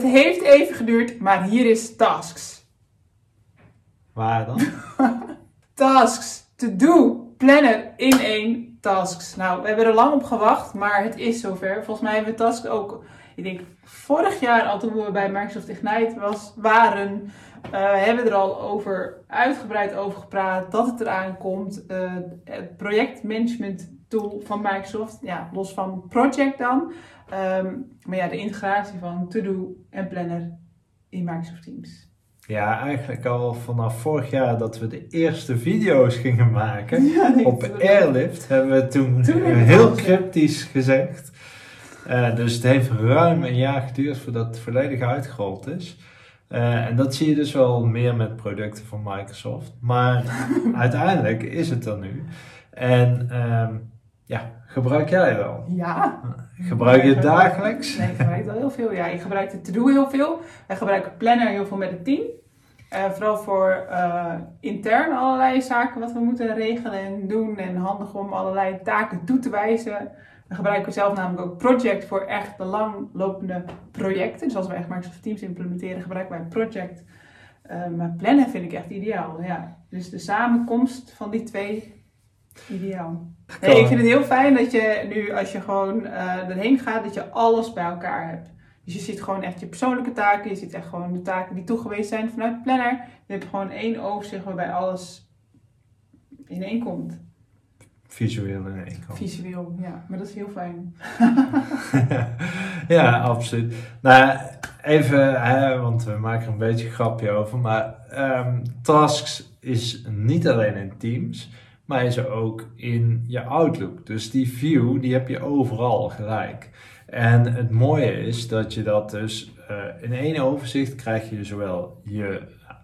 Het heeft even geduurd, maar hier is Tasks. Waar dan? Tasks, to do, planner in één tasks. Nou, we hebben er lang op gewacht, maar het is zover. Volgens mij hebben we tasks ook, ik denk vorig jaar al toen we bij Microsoft Ignite was, waren, uh, hebben we er al over uitgebreid over gepraat dat het eraan komt. Uh, het projectmanagement tool van Microsoft, ja, los van project dan. Um, maar ja, de integratie van to-do en planner in Microsoft Teams. Ja, eigenlijk al vanaf vorig jaar dat we de eerste video's gingen maken Ja, op. Airlift, hebben we toen, Toen heel cryptisch gezegd. Eh, dus het heeft ruim een jaar geduurd voordat het volledig uitgerold is. Eh, en dat zie je dus wel meer met producten van Microsoft. Maar uiteindelijk is het er nu. En ehm, ja, gebruik jij het al? Ja. Gebruik je het dagelijks? Nee, ik gebruik het wel heel veel. Ja, ik gebruik het to-do heel veel. Wij gebruiken Planner heel veel met het team. Eh, vooral voor eh, intern allerlei zaken wat we moeten regelen en doen. En handig om allerlei taken toe te wijzen. We gebruiken zelf namelijk ook Project voor echt de langlopende projecten. Dus als we echt Microsoft Teams implementeren, gebruiken wij Project. Eh, maar Planner vind ik echt ideaal. Ja. Dus de samenkomst van die twee, ideaal. Nee, ik vind het heel fijn dat je nu, als je gewoon eh erheen gaat, dat je alles bij elkaar hebt. Dus je ziet gewoon echt je persoonlijke taken, je ziet echt gewoon de taken die toegewezen zijn vanuit Planner. Je hebt gewoon één overzicht waarbij alles in één komt. Visueel in één kant. Visueel, ja. Maar dat is heel fijn. ja, absoluut. Nou, even, hè, want we maken er een beetje een grapje over, maar ehm, Tasks is niet alleen in Teams, maar is er ook in je Outlook. Dus die view, die heb je overal gelijk. En het mooie is dat je dat dus eh, in één overzicht krijg je zowel je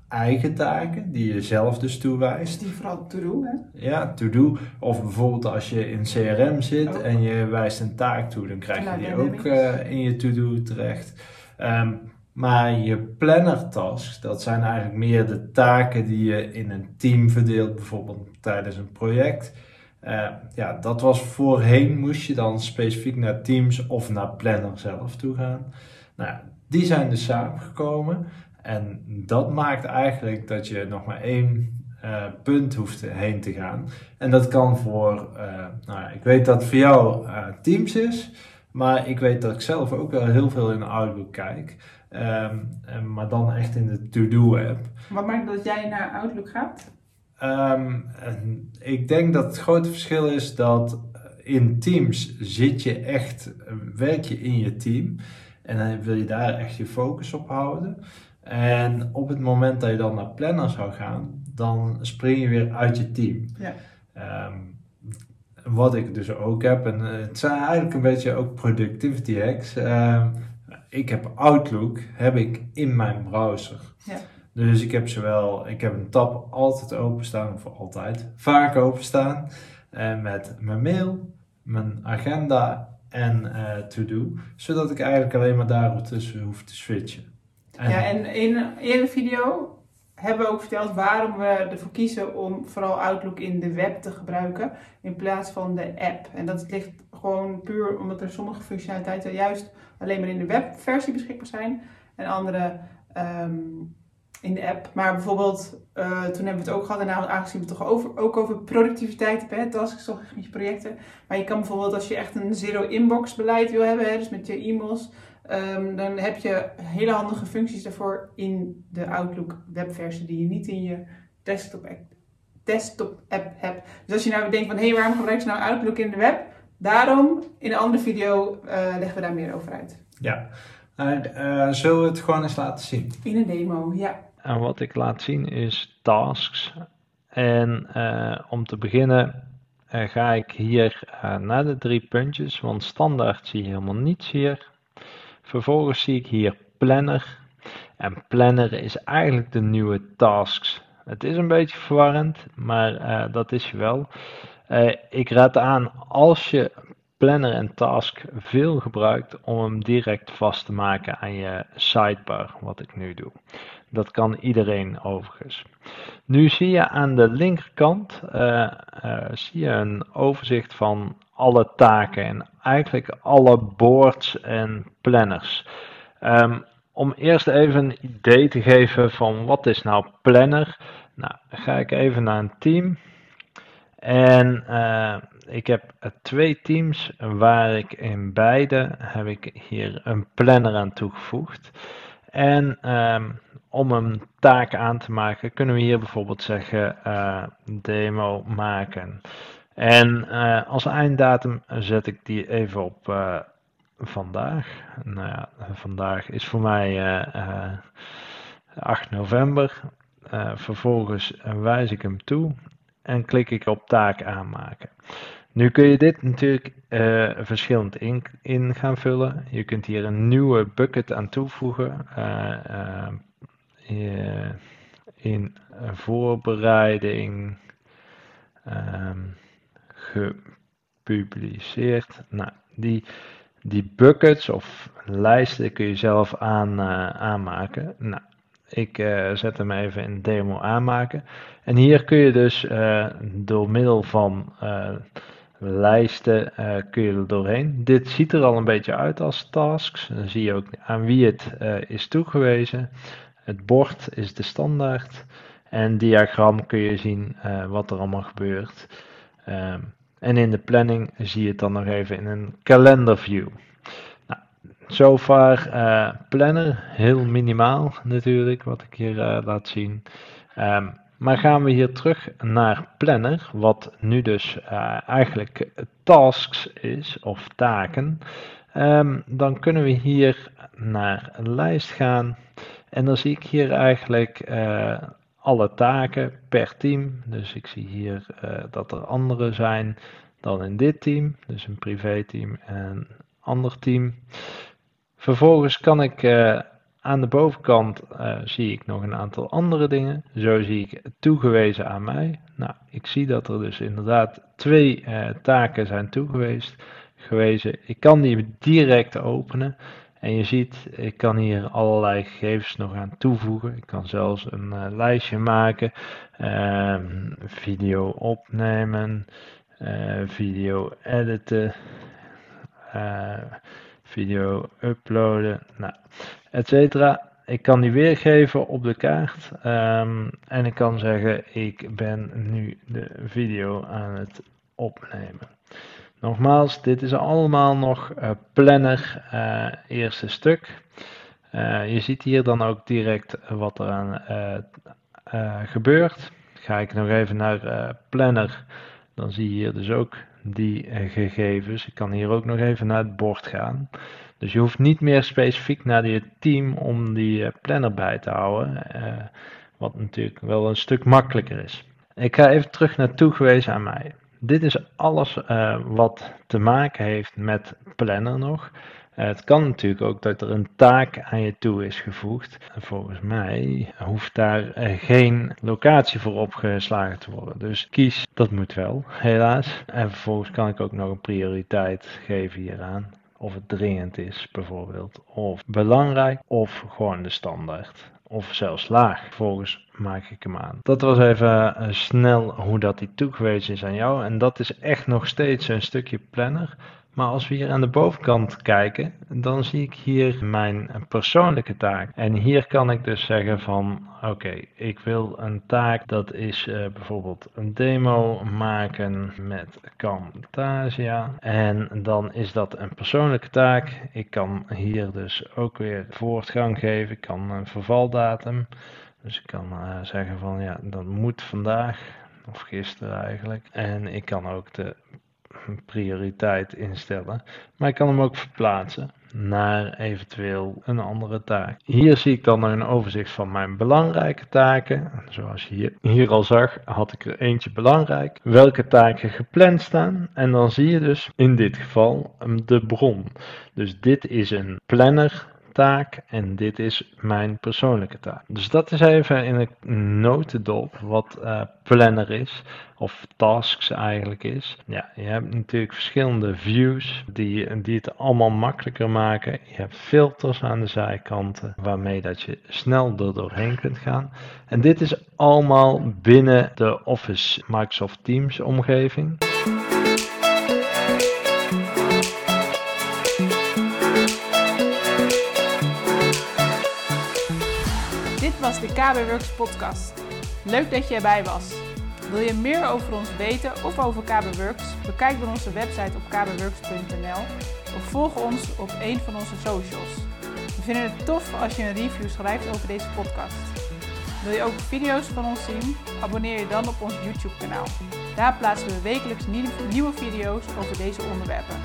eigen taken, die je zelf dus toewijst. Die vooral to do, hè? Ja, to-do. Of bijvoorbeeld als je in CRM zit Ook. en je wijst een taak toe, dan krijg je die ook eh, in je to-do terecht. Ehm, maar je planner tasks, dat zijn eigenlijk meer de taken die je in een team verdeelt, bijvoorbeeld tijdens een project. Eh, ja, dat was voorheen, moest je dan specifiek naar Teams of naar Planner zelf toe gaan. Nou, die zijn dus samengekomen. En dat maakt eigenlijk dat je nog maar één eh, punt hoeft heen te gaan. En dat kan voor, eh, nou ja, ik weet dat voor jou Teams is, maar ik weet dat ik zelf ook wel heel veel in Outlook kijk. Ehm, en- maar dan echt in de To-Do app. Wat maakt dat jij naar Outlook gaat? Ehm, ik denk dat het grote verschil is dat in Teams zit je echt, eh, werk je in je team en dan wil je daar echt je focus op houden. En op het moment dat je dan naar Planner zou gaan, dan spring je weer uit je team. Ja. Ehm, wat ik dus ook heb, en eh, het zijn eigenlijk een beetje ook productivity hacks. Ehm, ik heb Outlook heb ik in mijn browser. Ja. Dus ik heb zowel, ik heb een tab altijd openstaan, of altijd, vaak openstaan, eh, met mijn mail, mijn agenda en eh to-do, zodat ik eigenlijk alleen maar daartussen hoef te switchen. En- Ja, en in een eerdere video hebben we ook verteld waarom we ervoor kiezen om vooral Outlook in de web te gebruiken in plaats van de app. En dat ligt gewoon puur omdat er sommige functionaliteiten juist alleen maar in de webversie beschikbaar zijn en andere ehm, in de app. Maar bijvoorbeeld, eh, toen hebben we het ook gehad, en nou, aangezien we het toch over, ook over productiviteit hebben, hè, tasks, projecten. Maar je kan bijvoorbeeld, als je echt een zero-inbox beleid wil hebben, hè, dus met je e-mails, Ehm, dan heb je hele handige functies daarvoor in de Outlook webversie die je niet in je desktop app, desktop app hebt. Dus als je nou denkt van hé, hey, waarom gebruik je nou Outlook in de web? Daarom, in een andere video eh, leggen we daar meer over uit. Ja, Nou, eh, zullen we het gewoon eens laten zien? In een demo, ja. En wat ik laat zien is tasks. En eh, om te beginnen eh, ga ik hier eh, naar de drie puntjes, want standaard zie je helemaal niets hier. Vervolgens zie ik hier planner. En planner is eigenlijk de nieuwe tasks. Het is een beetje verwarrend, maar dat is je wel. ik raad aan als je planner en task veel gebruikt om hem direct vast te maken aan je sidebar, wat ik nu doe. Dat kan iedereen overigens. Nu zie je aan de linkerkant uh, zie je een overzicht van alle taken en eigenlijk alle boards en planners. Um, om eerst even een idee te geven van wat is nou planner. Nou, ga ik even naar een team. En uh, ik heb twee teams waar ik in beide heb ik hier een planner aan toegevoegd. En um, om een taak aan te maken kunnen we hier bijvoorbeeld zeggen uh, demo maken. En uh, als einddatum zet ik die even op uh, vandaag. Nou ja, vandaag is voor mij 8 november. vervolgens wijs ik hem toe en klik ik op taak aanmaken. Nu kun je dit natuurlijk verschillend in, gaan vullen. Je kunt hier een nieuwe bucket aan toevoegen. In voorbereiding um, gepubliceerd. Nou, die, die buckets of lijsten kun je zelf aan, aanmaken. Nou, ik zet hem even in demo aanmaken. En hier kun je dus door middel van lijsten kun je er doorheen. Dit ziet er al een beetje uit als tasks. Dan zie je ook aan wie het is toegewezen. Het bord is de standaard. En diagram kun je zien wat er allemaal gebeurt. Um, en in de planning zie je het dan nog even in een calendar view. Nou, so far planner, heel minimaal natuurlijk, wat ik hier laat zien. Um, maar gaan we hier terug naar planner, wat nu dus uh, eigenlijk tasks is of taken, um, dan kunnen we hier naar een lijst gaan en dan zie ik hier eigenlijk uh, alle taken per team. Dus ik zie hier uh, dat er andere zijn dan in dit team, dus een privé team en een ander team. Vervolgens kan ik aan de bovenkant uh, zie ik nog een aantal andere dingen. Zo zie ik toegewezen aan mij. Nou, ik zie dat er dus inderdaad twee taken zijn toegewezen. Gewezen. Ik kan die direct openen. En je ziet, ik kan hier allerlei gegevens nog aan toevoegen. Ik kan zelfs een uh, lijstje maken, ehm, video opnemen, video editen, video uploaden. Nou, etc. Ik kan die weergeven op de kaart um, en ik kan zeggen ik ben nu de video aan het opnemen. Nogmaals, dit is allemaal nog uh, planner uh, eerste stuk. Uh, je ziet hier dan ook direct wat er aan gebeurt. Ga ik nog even naar planner, dan zie je hier dus ook die gegevens. Ik kan hier ook nog even naar het bord gaan. Dus je hoeft niet meer specifiek naar je team om die eh, planner bij te houden. Wat natuurlijk wel een stuk makkelijker is. Ik ga even terug naar toegewezen aan mij. Dit is alles uh, wat te maken heeft met planner nog. Uh, het kan natuurlijk ook dat er een taak aan je toe is gevoegd. En volgens mij hoeft daar geen locatie voor opgeslagen te worden. Dus kies, dat moet wel, helaas. En vervolgens kan ik ook nog een prioriteit geven hieraan of het dringend is bijvoorbeeld, of belangrijk, of gewoon de standaard. Of zelfs laag. Vervolgens maak ik hem aan. Dat was even uh, snel hoe dat die toegewezen is aan jou. En dat is echt nog steeds een stukje planner. Maar als we hier aan de bovenkant kijken, dan zie ik hier mijn persoonlijke taak. En hier kan ik dus zeggen van, oké, ik wil een taak, dat is uh, bijvoorbeeld een demo maken met Camtasia. En dan is dat een persoonlijke taak. Ik kan hier dus ook weer voortgang geven. Ik kan een vervaldatum. Dus ik kan uh, zeggen van, ja, dat moet vandaag of gisteren eigenlijk. En ik kan ook de prioriteit instellen. Maar ik kan hem ook verplaatsen naar eventueel een andere taak. Hier zie ik dan een overzicht van mijn belangrijke taken. Zoals je hier, hier al zag, had ik er eentje belangrijk. Welke taken gepland staan. En dan zie je dus in dit geval de bron. Dus dit is een planner taak en dit is mijn persoonlijke taak. Dus dat is even in een notendop wat uh, planner is, of tasks eigenlijk is. Ja, je hebt natuurlijk verschillende views die, die het allemaal makkelijker maken. Je hebt filters aan de zijkanten waarmee dat je snel er doorheen kunt gaan. En dit is allemaal binnen de Office Microsoft Teams omgeving. Was de KB Works podcast. Leuk dat je erbij was. Wil je meer over ons weten of over KB Works? Bekijk dan onze website op kbworks.nl of volg ons op een van onze socials. We vinden het tof als je een review schrijft over deze podcast. Wil je ook video's van ons zien? Abonneer je dan op ons YouTube kanaal. Daar plaatsen we wekelijks nieuwe video's over deze onderwerpen.